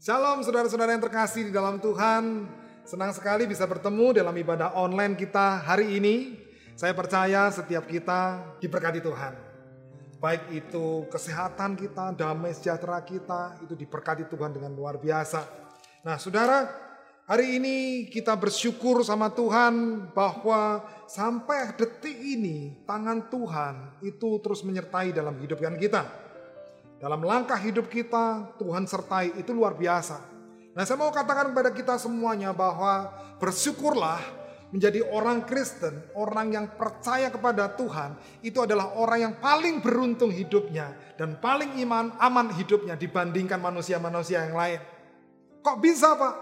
Shalom saudara-saudara yang terkasih di dalam Tuhan. Senang sekali bisa bertemu dalam ibadah online kita hari ini. Saya percaya setiap kita diberkati Tuhan. Baik itu kesehatan kita, damai sejahtera kita, itu diberkati Tuhan dengan luar biasa. Nah saudara, hari ini kita bersyukur sama Tuhan bahwa sampai detik ini tangan Tuhan itu terus menyertai dalam hidup kita. Dalam langkah hidup kita, Tuhan sertai itu luar biasa. Nah saya mau katakan kepada kita semuanya bahwa bersyukurlah menjadi orang Kristen, orang yang percaya kepada Tuhan, itu adalah orang yang paling beruntung hidupnya dan paling iman aman hidupnya dibandingkan manusia-manusia yang lain. Kok bisa Pak?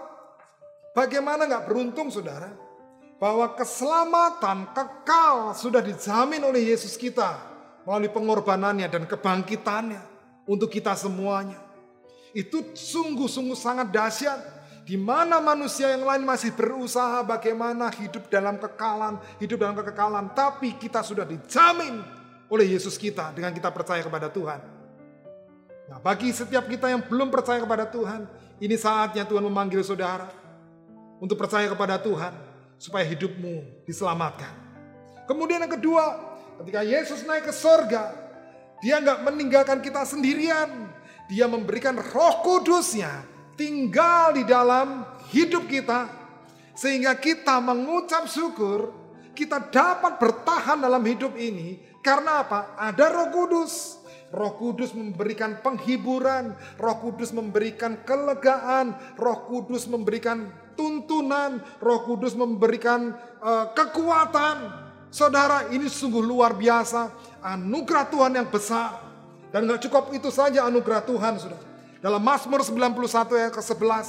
Bagaimana nggak beruntung saudara? Bahwa keselamatan kekal sudah dijamin oleh Yesus kita melalui pengorbanannya dan kebangkitannya untuk kita semuanya. Itu sungguh-sungguh sangat dahsyat. Di mana manusia yang lain masih berusaha bagaimana hidup dalam kekalan, hidup dalam kekekalan. Tapi kita sudah dijamin oleh Yesus kita dengan kita percaya kepada Tuhan. Nah bagi setiap kita yang belum percaya kepada Tuhan, ini saatnya Tuhan memanggil saudara untuk percaya kepada Tuhan supaya hidupmu diselamatkan. Kemudian yang kedua, ketika Yesus naik ke sorga, dia nggak meninggalkan kita sendirian. Dia memberikan roh kudusnya tinggal di dalam hidup kita. Sehingga kita mengucap syukur, kita dapat bertahan dalam hidup ini. Karena apa? Ada roh kudus. Roh Kudus memberikan penghiburan, Roh Kudus memberikan kelegaan, Roh Kudus memberikan tuntunan, Roh Kudus memberikan uh, kekuatan. Saudara, ini sungguh luar biasa anugerah Tuhan yang besar. Dan nggak cukup itu saja anugerah Tuhan, sudah. Dalam Mazmur 91 ayat ke-11,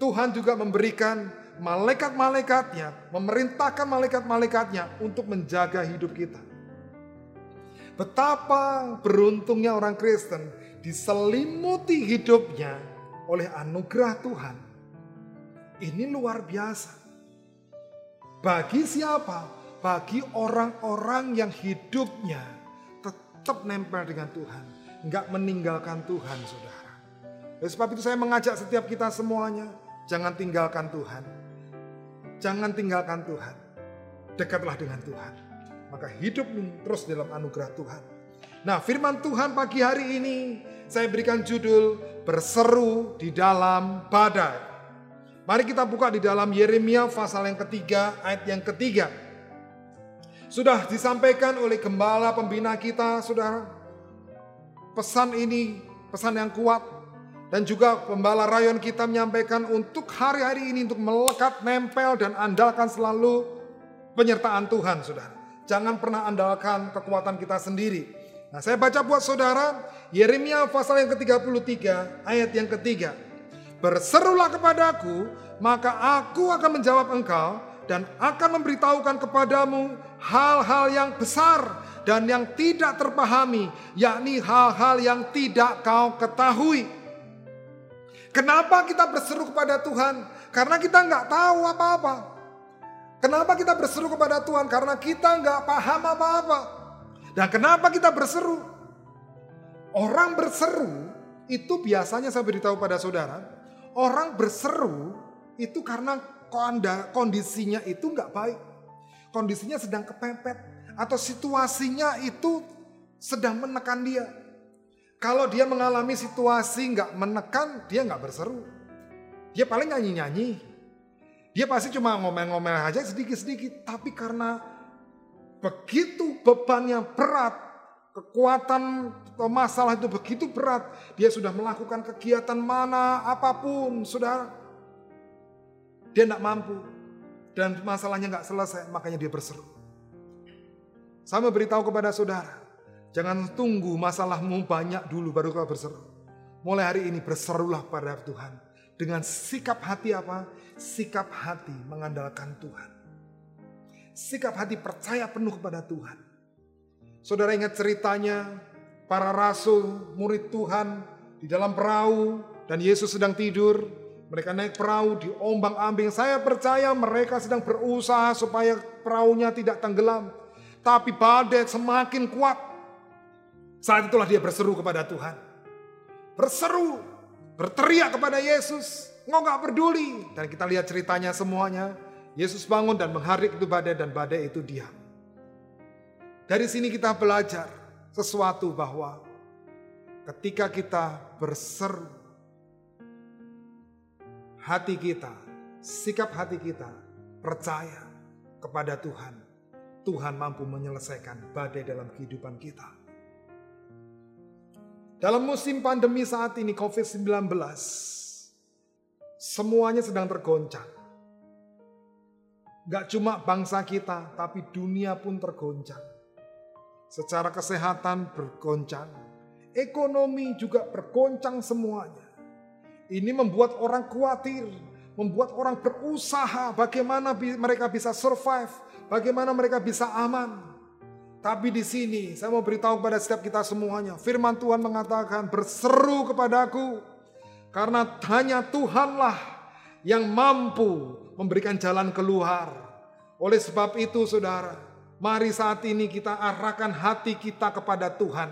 Tuhan juga memberikan malaikat-malaikatnya, memerintahkan malaikat-malaikatnya untuk menjaga hidup kita. Betapa beruntungnya orang Kristen diselimuti hidupnya oleh anugerah Tuhan. Ini luar biasa. Bagi siapa? Bagi orang-orang yang hidupnya tetap nempel dengan Tuhan, nggak meninggalkan Tuhan, saudara. Oleh sebab itu saya mengajak setiap kita semuanya, jangan tinggalkan Tuhan, jangan tinggalkan Tuhan, dekatlah dengan Tuhan. Maka hidupmu terus dalam anugerah Tuhan. Nah firman Tuhan pagi hari ini saya berikan judul berseru di dalam badai. Mari kita buka di dalam Yeremia pasal yang ketiga ayat yang ketiga. Sudah disampaikan oleh gembala pembina kita, saudara. Pesan ini, pesan yang kuat. Dan juga pembala rayon kita menyampaikan untuk hari-hari ini untuk melekat, nempel, dan andalkan selalu penyertaan Tuhan, saudara. Jangan pernah andalkan kekuatan kita sendiri. Nah saya baca buat saudara, Yeremia pasal yang ke-33, ayat yang ketiga. Berserulah kepadaku, maka aku akan menjawab engkau, dan akan memberitahukan kepadamu hal-hal yang besar dan yang tidak terpahami, yakni hal-hal yang tidak kau ketahui. Kenapa kita berseru kepada Tuhan? Karena kita nggak tahu apa-apa. Kenapa kita berseru kepada Tuhan? Karena kita nggak paham apa-apa. Dan kenapa kita berseru? Orang berseru itu biasanya saya beritahu pada saudara, orang berseru itu karena kondisinya itu nggak baik. Kondisinya sedang kepepet. Atau situasinya itu sedang menekan dia. Kalau dia mengalami situasi nggak menekan, dia nggak berseru. Dia paling nyanyi-nyanyi. Dia pasti cuma ngomel-ngomel aja sedikit-sedikit. Tapi karena begitu beban yang berat, kekuatan atau masalah itu begitu berat, dia sudah melakukan kegiatan mana apa pun, sudah dia tidak mampu. Dan masalahnya nggak selesai, makanya dia berseru. Sama beritahu kepada saudara, jangan tunggu masalahmu banyak dulu baru kau berseru. Mulai hari ini berserulah pada Tuhan. Dengan sikap hati apa? Sikap hati mengandalkan Tuhan. Sikap hati percaya penuh kepada Tuhan. Saudara ingat ceritanya para rasul, murid Tuhan di dalam perahu dan Yesus sedang tidur. Mereka naik perahu di ombang ambing. Saya percaya mereka sedang berusaha supaya perahunya tidak tenggelam. Tapi badai semakin kuat. Saat itulah dia berseru kepada Tuhan. Berseru. berteriak kepada Yesus, engkau gak peduli. Dan kita lihat ceritanya semuanya, Yesus bangun dan mengharik itu badai dan badai itu diam. Dari sini kita belajar sesuatu bahwa ketika kita berseru, hati kita, sikap hati kita percaya kepada Tuhan, Tuhan mampu menyelesaikan badai dalam kehidupan kita. Dalam musim pandemi saat ini COVID-19, semuanya sedang tergoncang. Gak cuma bangsa kita, tapi dunia pun tergoncang. Secara kesehatan bergoncang, ekonomi juga bergoncang semuanya. Ini membuat orang khawatir, membuat orang berusaha bagaimana mereka bisa survive, bagaimana mereka bisa aman. Tapi di sini saya mau beritahu kepada setiap kita semuanya, firman Tuhan mengatakan berseru kepadaku karena hanya Tuhanlah yang mampu memberikan jalan keluar. Oleh sebab itu saudara, mari saat ini kita arahkan hati kita kepada Tuhan.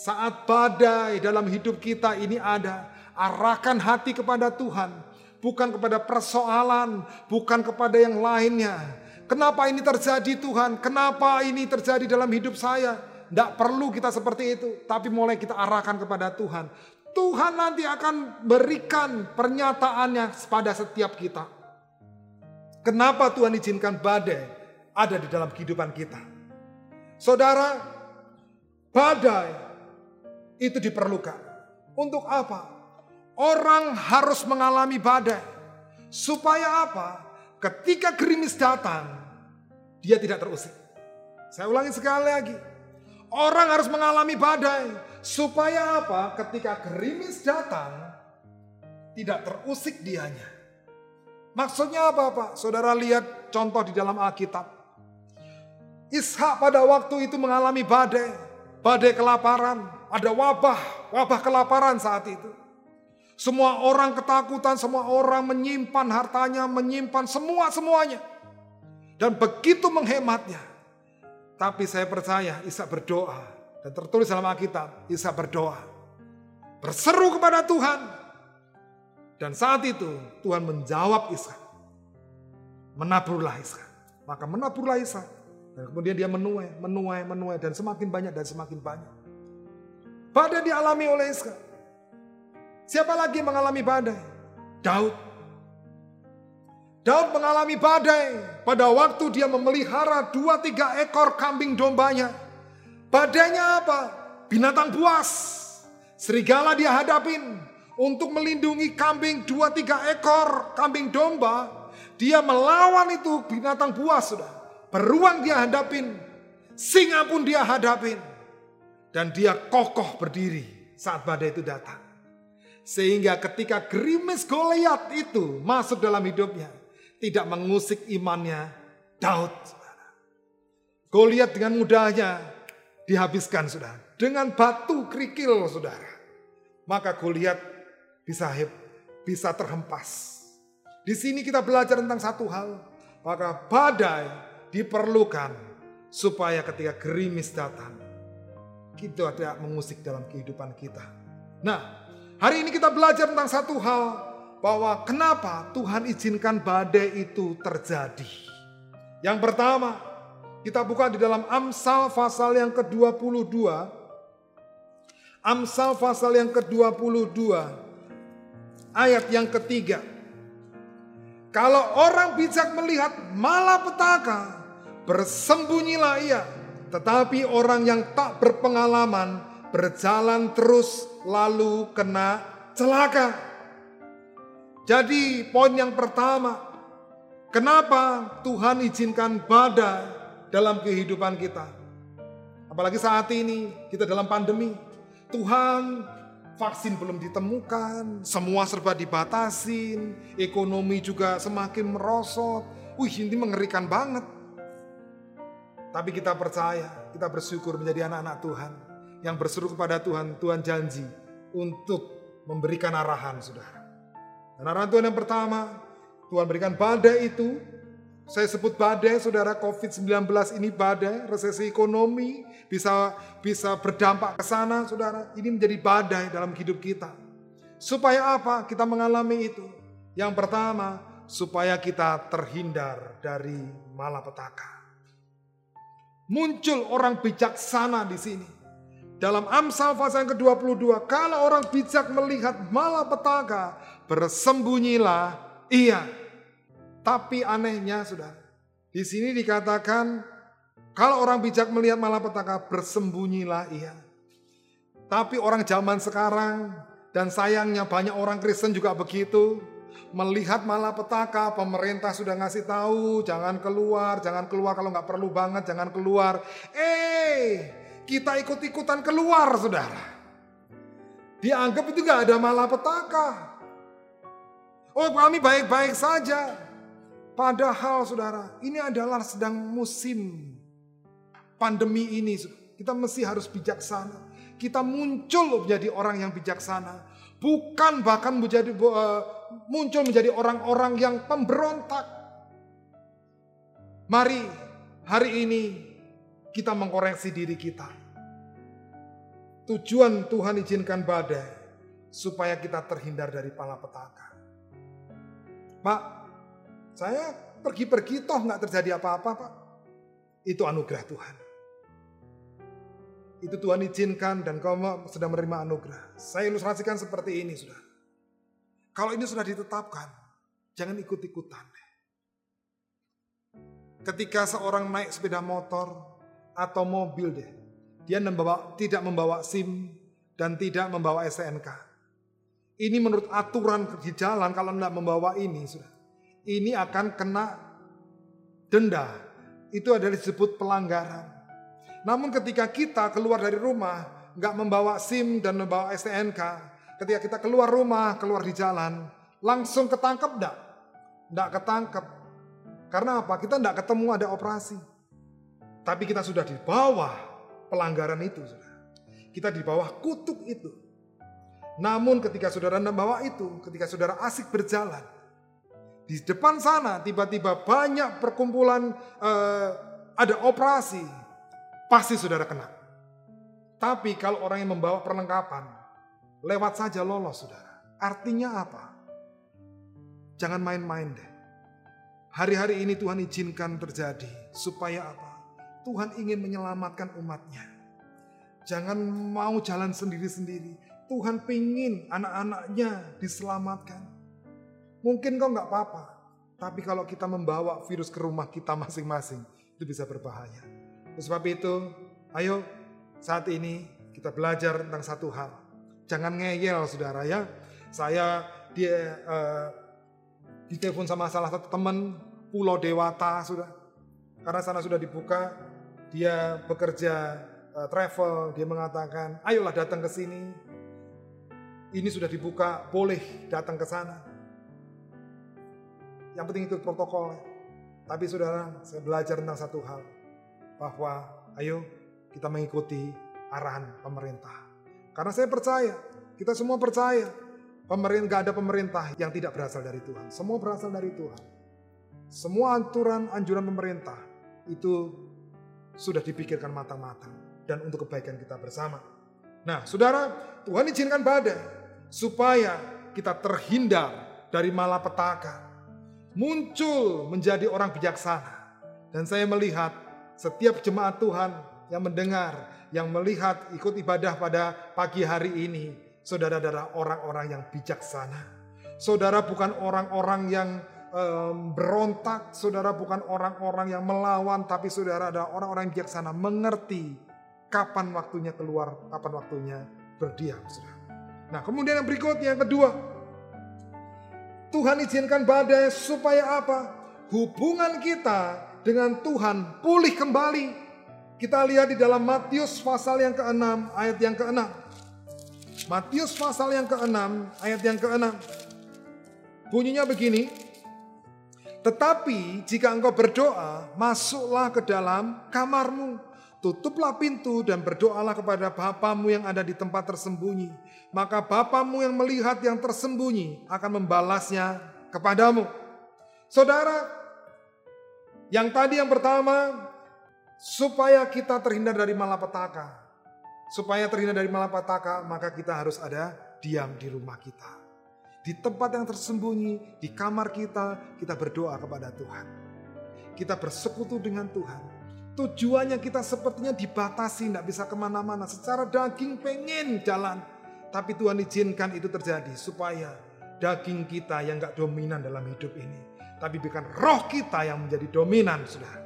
Saat badai dalam hidup kita ini ada, arahkan hati kepada Tuhan. Bukan kepada persoalan, bukan kepada yang lainnya. Kenapa ini terjadi Tuhan? Kenapa ini terjadi dalam hidup saya? Tidak perlu kita seperti itu, tapi mulai kita arahkan kepada Tuhan. Tuhan nanti akan berikan pernyataannya pada setiap kita. Kenapa Tuhan izinkan badai ada di dalam kehidupan kita? Saudara, badai itu diperlukan. Untuk apa? Orang harus mengalami badai. Supaya apa? Ketika gerimis datang, dia tidak terusik. Saya ulangi sekali lagi. Orang harus mengalami badai. Supaya apa? Ketika gerimis datang, tidak terusik dianya. Maksudnya apa Pak? Saudara lihat contoh di dalam Alkitab. Ishak pada waktu itu mengalami badai. Badai kelaparan. Ada wabah, wabah kelaparan saat itu. Semua orang ketakutan, semua orang menyimpan hartanya, menyimpan semua-semuanya. Dan begitu menghematnya. Tapi saya percaya Ishak berdoa. Dan tertulis dalam Alkitab, Ishak berdoa. Berseru kepada Tuhan. Dan saat itu Tuhan menjawab Ishak. Menaburlah Ishak. Maka menaburlah Ishak. Dan kemudian dia menuai, menuai, menuai. Dan semakin banyak dan semakin banyak. Badai dialami oleh Ishak. Siapa lagi mengalami badai? Daud. Daud mengalami badai pada waktu dia memelihara dua tiga ekor kambing dombanya. Badainya apa? Binatang buas. Serigala dia hadapin untuk melindungi kambing dua tiga ekor kambing domba, dia melawan itu binatang buas sudah. Beruang dia hadapin, singa pun dia hadapin. Dan dia kokoh berdiri saat badai itu datang. Sehingga ketika gerimis Goliat itu masuk dalam hidupnya, tidak mengusik imannya Daud. Goliat dengan mudahnya dihabiskan sudah. Dengan batu kerikil saudara. Maka Goliat bisa bisa terhempas. Di sini kita belajar tentang satu hal, maka badai diperlukan supaya ketika gerimis datang, kita tidak mengusik dalam kehidupan kita. Nah, hari ini kita belajar tentang satu hal, bahwa kenapa Tuhan izinkan badai itu terjadi. Yang pertama, kita buka di dalam Amsal pasal yang ke-22. Amsal pasal yang ke-22 ayat yang ketiga. Kalau orang bijak melihat malapetaka, bersembunyilah ia. Tetapi orang yang tak berpengalaman berjalan terus lalu kena celaka. Jadi poin yang pertama, kenapa Tuhan izinkan badai dalam kehidupan kita? Apalagi saat ini kita dalam pandemi. Tuhan vaksin belum ditemukan, semua serba dibatasin, ekonomi juga semakin merosot. Wih, ini mengerikan banget. Tapi kita percaya, kita bersyukur menjadi anak-anak Tuhan yang berseru kepada Tuhan, Tuhan janji untuk memberikan arahan, saudara. Dan arahan Tuhan yang pertama, Tuhan berikan badai itu saya sebut badai, saudara COVID-19 ini badai, resesi ekonomi bisa bisa berdampak ke sana, saudara. Ini menjadi badai dalam hidup kita. Supaya apa kita mengalami itu? Yang pertama, supaya kita terhindar dari malapetaka. Muncul orang bijaksana di sini. Dalam Amsal pasal yang ke-22, kalau orang bijak melihat malapetaka, bersembunyilah iya. Tapi anehnya sudah, di sini dikatakan kalau orang bijak melihat malapetaka, bersembunyilah iya. Tapi orang zaman sekarang dan sayangnya banyak orang Kristen juga begitu. Melihat malapetaka, pemerintah sudah ngasih tahu, jangan keluar, jangan keluar kalau nggak perlu banget, jangan keluar. Eh, kita ikut-ikutan keluar, saudara. Dianggap itu nggak ada malapetaka. Oh, kami baik-baik saja. Padahal, saudara, ini adalah sedang musim pandemi ini. Kita mesti harus bijaksana. Kita muncul menjadi orang yang bijaksana bukan bahkan menjadi uh, muncul menjadi orang-orang yang pemberontak. Mari hari ini kita mengkoreksi diri kita. Tujuan Tuhan izinkan badai supaya kita terhindar dari malapetaka. Pak, saya pergi-pergi toh nggak terjadi apa-apa, Pak. Itu anugerah Tuhan itu Tuhan izinkan dan kau sedang menerima anugerah. Saya ilustrasikan seperti ini sudah. Kalau ini sudah ditetapkan, jangan ikut-ikutan. Ketika seorang naik sepeda motor atau mobil deh, dia membawa, tidak membawa SIM dan tidak membawa STNK. Ini menurut aturan di jalan kalau tidak membawa ini sudah. Ini akan kena denda. Itu adalah disebut pelanggaran. Namun ketika kita keluar dari rumah, nggak membawa SIM dan membawa STNK, ketika kita keluar rumah, keluar di jalan, langsung ketangkep enggak? Enggak ketangkep. Karena apa? Kita enggak ketemu ada operasi. Tapi kita sudah di bawah pelanggaran itu. Sudah. Kita di bawah kutuk itu. Namun ketika saudara membawa itu, ketika saudara asik berjalan, di depan sana tiba-tiba banyak perkumpulan eh, ada operasi, pasti saudara kena. Tapi kalau orang yang membawa perlengkapan, lewat saja lolos saudara. Artinya apa? Jangan main-main deh. Hari-hari ini Tuhan izinkan terjadi. Supaya apa? Tuhan ingin menyelamatkan umatnya. Jangan mau jalan sendiri-sendiri. Tuhan pingin anak-anaknya diselamatkan. Mungkin kau nggak apa-apa. Tapi kalau kita membawa virus ke rumah kita masing-masing, itu bisa berbahaya. Sebab itu, ayo saat ini kita belajar tentang satu hal. Jangan ngeyel saudara ya. Saya dia uh, ditelepon sama salah satu teman Pulau Dewata sudah. Karena sana sudah dibuka, dia bekerja uh, travel, dia mengatakan, "Ayolah datang ke sini. Ini sudah dibuka, boleh datang ke sana." Yang penting ikut protokol. Tapi saudara, saya belajar tentang satu hal bahwa ayo kita mengikuti arahan pemerintah. Karena saya percaya, kita semua percaya, pemerintah gak ada pemerintah yang tidak berasal dari Tuhan. Semua berasal dari Tuhan. Semua aturan anjuran pemerintah itu sudah dipikirkan matang-matang dan untuk kebaikan kita bersama. Nah, saudara, Tuhan izinkan badai supaya kita terhindar dari malapetaka, muncul menjadi orang bijaksana. Dan saya melihat setiap jemaat Tuhan yang mendengar, yang melihat ikut ibadah pada pagi hari ini, saudara adalah orang-orang yang bijaksana. Saudara bukan orang-orang yang um, berontak, saudara bukan orang-orang yang melawan, tapi saudara adalah orang-orang yang bijaksana, mengerti kapan waktunya keluar, kapan waktunya berdiam. Saudara. Nah kemudian yang berikutnya, yang kedua, Tuhan izinkan badai supaya apa? Hubungan kita dengan Tuhan pulih kembali. Kita lihat di dalam Matius pasal yang ke-6 ayat yang ke-6. Matius pasal yang ke-6 ayat yang ke-6. Bunyinya begini. Tetapi jika engkau berdoa, masuklah ke dalam kamarmu, tutuplah pintu dan berdoalah kepada Bapamu yang ada di tempat tersembunyi. Maka Bapamu yang melihat yang tersembunyi akan membalasnya kepadamu. Saudara, yang tadi yang pertama, supaya kita terhindar dari malapetaka. Supaya terhindar dari malapetaka, maka kita harus ada diam di rumah kita. Di tempat yang tersembunyi, di kamar kita, kita berdoa kepada Tuhan. Kita bersekutu dengan Tuhan. Tujuannya kita sepertinya dibatasi, tidak bisa ke mana-mana. Secara daging pengen jalan. Tapi Tuhan izinkan itu terjadi supaya daging kita yang gak dominan dalam hidup ini. Tapi bukan roh kita yang menjadi dominan, saudara.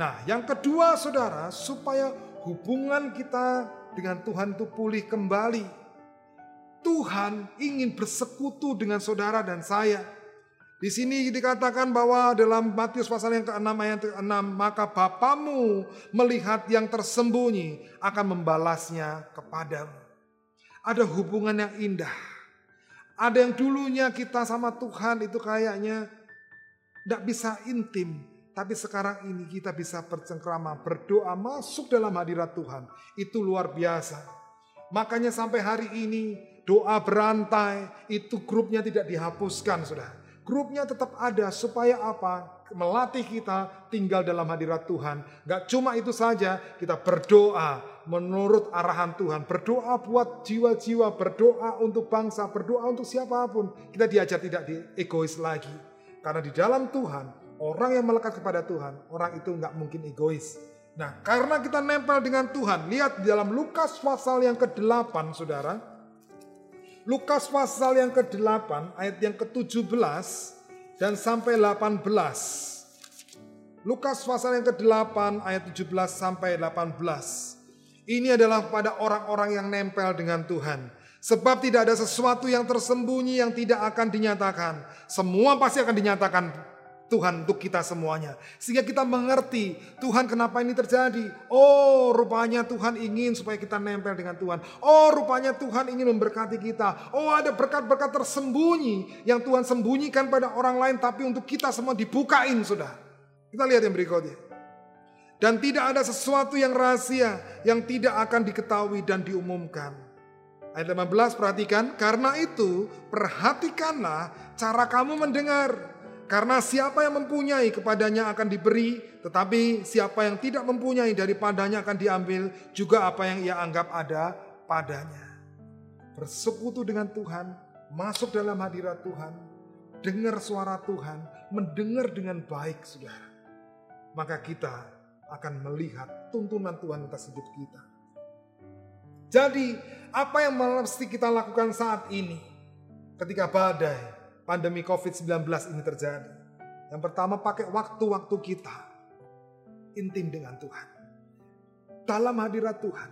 Nah, yang kedua, saudara, supaya hubungan kita dengan Tuhan itu pulih kembali. Tuhan ingin bersekutu dengan saudara dan saya. Di sini dikatakan bahwa dalam Matius pasal yang ke-6 ayat ke-6 maka Bapamu melihat yang tersembunyi akan membalasnya kepadamu. Ada hubungan yang indah. Ada yang dulunya kita sama Tuhan itu kayaknya tidak bisa intim. Tapi sekarang ini kita bisa bercengkrama, berdoa, masuk dalam hadirat Tuhan. Itu luar biasa. Makanya sampai hari ini doa berantai itu grupnya tidak dihapuskan sudah Grupnya tetap ada supaya apa? Melatih kita tinggal dalam hadirat Tuhan. Gak cuma itu saja, kita berdoa menurut arahan Tuhan. Berdoa buat jiwa-jiwa, berdoa untuk bangsa, berdoa untuk siapa pun. Kita diajar tidak di egois lagi. Karena di dalam Tuhan, orang yang melekat kepada Tuhan, orang itu nggak mungkin egois. Nah, karena kita nempel dengan Tuhan, lihat di dalam Lukas pasal yang ke-8, saudara. Lukas pasal yang ke-8 ayat yang ke-17 dan sampai 18. Lukas pasal yang ke-8 ayat 17 sampai 18. Ini adalah pada orang-orang yang nempel dengan Tuhan. Sebab tidak ada sesuatu yang tersembunyi yang tidak akan dinyatakan. Semua pasti akan dinyatakan Tuhan untuk kita semuanya. Sehingga kita mengerti Tuhan kenapa ini terjadi. Oh rupanya Tuhan ingin supaya kita nempel dengan Tuhan. Oh rupanya Tuhan ingin memberkati kita. Oh ada berkat-berkat tersembunyi yang Tuhan sembunyikan pada orang lain tapi untuk kita semua dibukain sudah. Kita lihat yang berikutnya. Dan tidak ada sesuatu yang rahasia yang tidak akan diketahui dan diumumkan. Ayat 15 perhatikan, karena itu perhatikanlah cara kamu mendengar karena siapa yang mempunyai kepadanya akan diberi, tetapi siapa yang tidak mempunyai daripadanya akan diambil juga apa yang ia anggap ada padanya. Bersekutu dengan Tuhan, masuk dalam hadirat Tuhan, dengar suara Tuhan, mendengar dengan baik saudara. Maka kita akan melihat tuntunan Tuhan atas hidup kita. Jadi apa yang mesti kita lakukan saat ini ketika badai, pandemi COVID-19 ini terjadi. Yang pertama pakai waktu-waktu kita intim dengan Tuhan. Dalam hadirat Tuhan.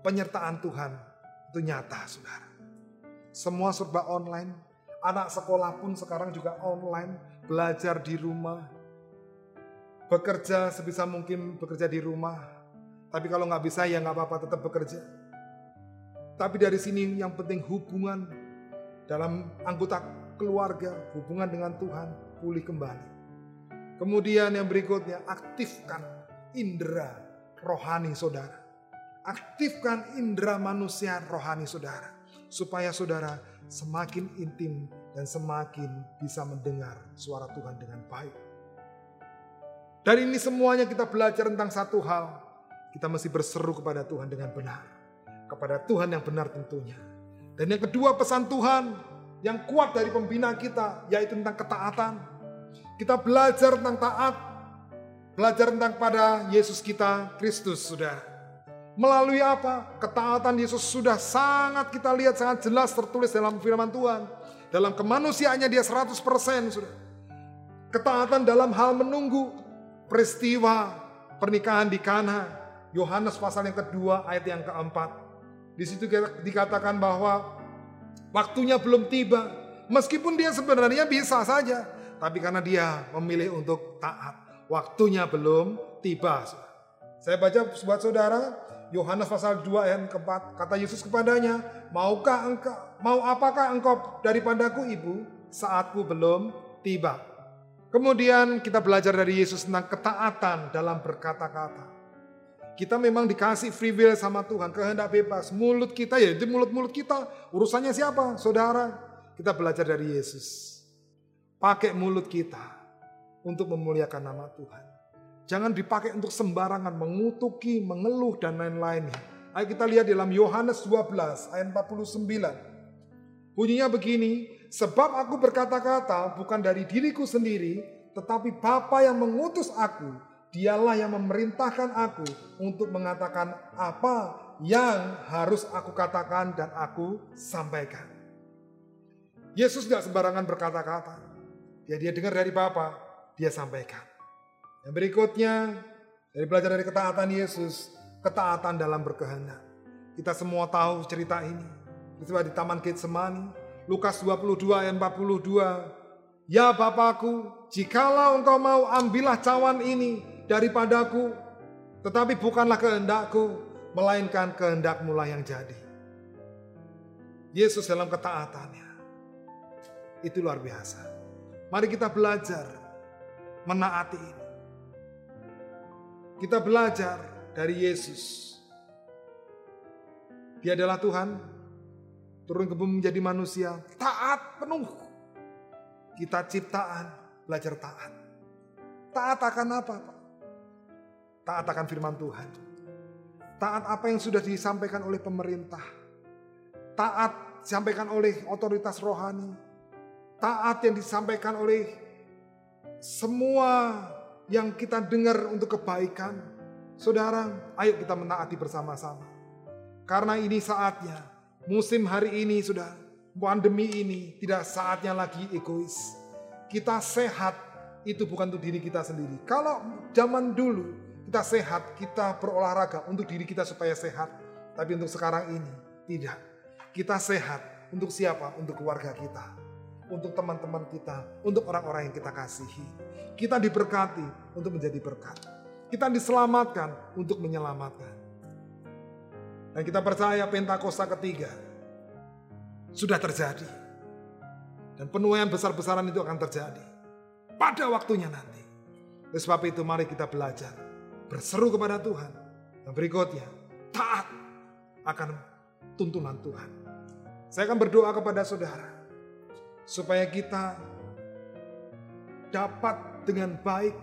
Penyertaan Tuhan itu nyata saudara. Semua serba online. Anak sekolah pun sekarang juga online. Belajar di rumah. Bekerja sebisa mungkin bekerja di rumah. Tapi kalau nggak bisa ya nggak apa-apa tetap bekerja. Tapi dari sini yang penting hubungan dalam anggota keluarga, hubungan dengan Tuhan pulih kembali. Kemudian yang berikutnya, aktifkan indera rohani saudara. Aktifkan indera manusia rohani saudara. Supaya saudara semakin intim dan semakin bisa mendengar suara Tuhan dengan baik. Dari ini semuanya kita belajar tentang satu hal. Kita mesti berseru kepada Tuhan dengan benar. Kepada Tuhan yang benar tentunya dan yang kedua pesan Tuhan yang kuat dari pembina kita yaitu tentang ketaatan. Kita belajar tentang taat, belajar tentang pada Yesus kita, Kristus, sudah. Melalui apa? Ketaatan Yesus sudah sangat kita lihat sangat jelas tertulis dalam firman Tuhan. Dalam kemanusiaannya dia 100% sudah. Ketaatan dalam hal menunggu peristiwa pernikahan di Kana. Yohanes pasal yang kedua ayat yang keempat. Di situ dikatakan bahwa waktunya belum tiba. Meskipun dia sebenarnya bisa saja, tapi karena dia memilih untuk taat, waktunya belum tiba. Saya baca buat saudara, Yohanes pasal 2 ayat keempat, kata Yesus kepadanya, "Maukah engkau mau apakah engkau daripadaku ibu? Saatku belum tiba." Kemudian kita belajar dari Yesus tentang ketaatan dalam berkata-kata. Kita memang dikasih free will sama Tuhan, kehendak bebas. Mulut kita ya itu mulut-mulut kita. Urusannya siapa? Saudara. Kita belajar dari Yesus. Pakai mulut kita untuk memuliakan nama Tuhan. Jangan dipakai untuk sembarangan mengutuki, mengeluh dan lain-lainnya. Ayo kita lihat dalam Yohanes 12 ayat 49. Bunyinya begini, sebab aku berkata-kata bukan dari diriku sendiri, tetapi Bapa yang mengutus aku, dialah yang memerintahkan aku untuk mengatakan apa yang harus aku katakan dan aku sampaikan. Yesus tidak sembarangan berkata-kata. Ya dia dengar dari Bapa, dia sampaikan. Yang berikutnya, dari belajar dari ketaatan Yesus, ketaatan dalam berkehendak. Kita semua tahu cerita ini. Peristiwa di Taman Getsemani, Lukas 22 ayat 42. Ya Bapakku, jikalau engkau mau ambillah cawan ini daripadaku, tetapi bukanlah kehendakku, melainkan kehendakmu lah yang jadi. Yesus dalam ketaatannya, itu luar biasa. Mari kita belajar menaati ini. Kita belajar dari Yesus. Dia adalah Tuhan, turun ke bumi menjadi manusia, taat penuh. Kita ciptaan, belajar taat. Taat akan apa, Pak? Taat akan firman Tuhan. Taat apa yang sudah disampaikan oleh pemerintah. Taat disampaikan oleh otoritas rohani. Taat yang disampaikan oleh semua yang kita dengar untuk kebaikan. Saudara, ayo kita menaati bersama-sama. Karena ini saatnya, musim hari ini sudah, pandemi ini tidak saatnya lagi egois. Kita sehat itu bukan untuk diri kita sendiri. Kalau zaman dulu kita sehat, kita berolahraga untuk diri kita supaya sehat. Tapi untuk sekarang ini tidak. Kita sehat untuk siapa? Untuk keluarga kita untuk teman-teman kita, untuk orang-orang yang kita kasihi. Kita diberkati untuk menjadi berkat. Kita diselamatkan untuk menyelamatkan. Dan kita percaya Pentakosta ketiga sudah terjadi. Dan penuaian besar-besaran itu akan terjadi pada waktunya nanti. Oleh sebab itu mari kita belajar berseru kepada Tuhan. Dan berikutnya taat akan tuntunan Tuhan. Saya akan berdoa kepada saudara supaya kita dapat dengan baik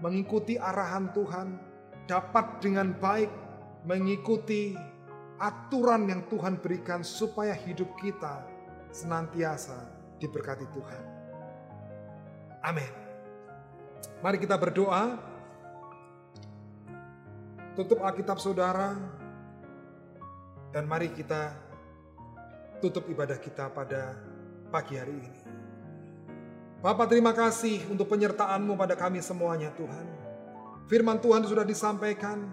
mengikuti arahan Tuhan, dapat dengan baik mengikuti aturan yang Tuhan berikan supaya hidup kita senantiasa diberkati Tuhan. Amin. Mari kita berdoa. Tutup Alkitab saudara. Dan mari kita tutup ibadah kita pada pagi hari ini. Bapak terima kasih untuk penyertaan-Mu pada kami semuanya Tuhan. Firman Tuhan sudah disampaikan.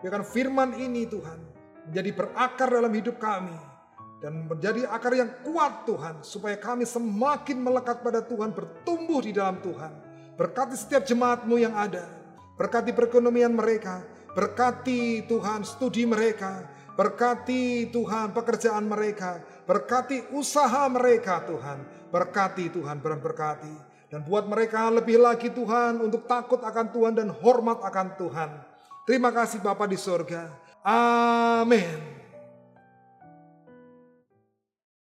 Biarkan firman ini Tuhan menjadi berakar dalam hidup kami. Dan menjadi akar yang kuat Tuhan. Supaya kami semakin melekat pada Tuhan, bertumbuh di dalam Tuhan. Berkati setiap jemaat-Mu yang ada. Berkati perekonomian mereka. Berkati Tuhan studi mereka. Berkati Tuhan pekerjaan mereka Berkati usaha mereka Tuhan. Berkati Tuhan, berkati. Dan buat mereka lebih lagi Tuhan untuk takut akan Tuhan dan hormat akan Tuhan. Terima kasih Bapa di sorga. Amin.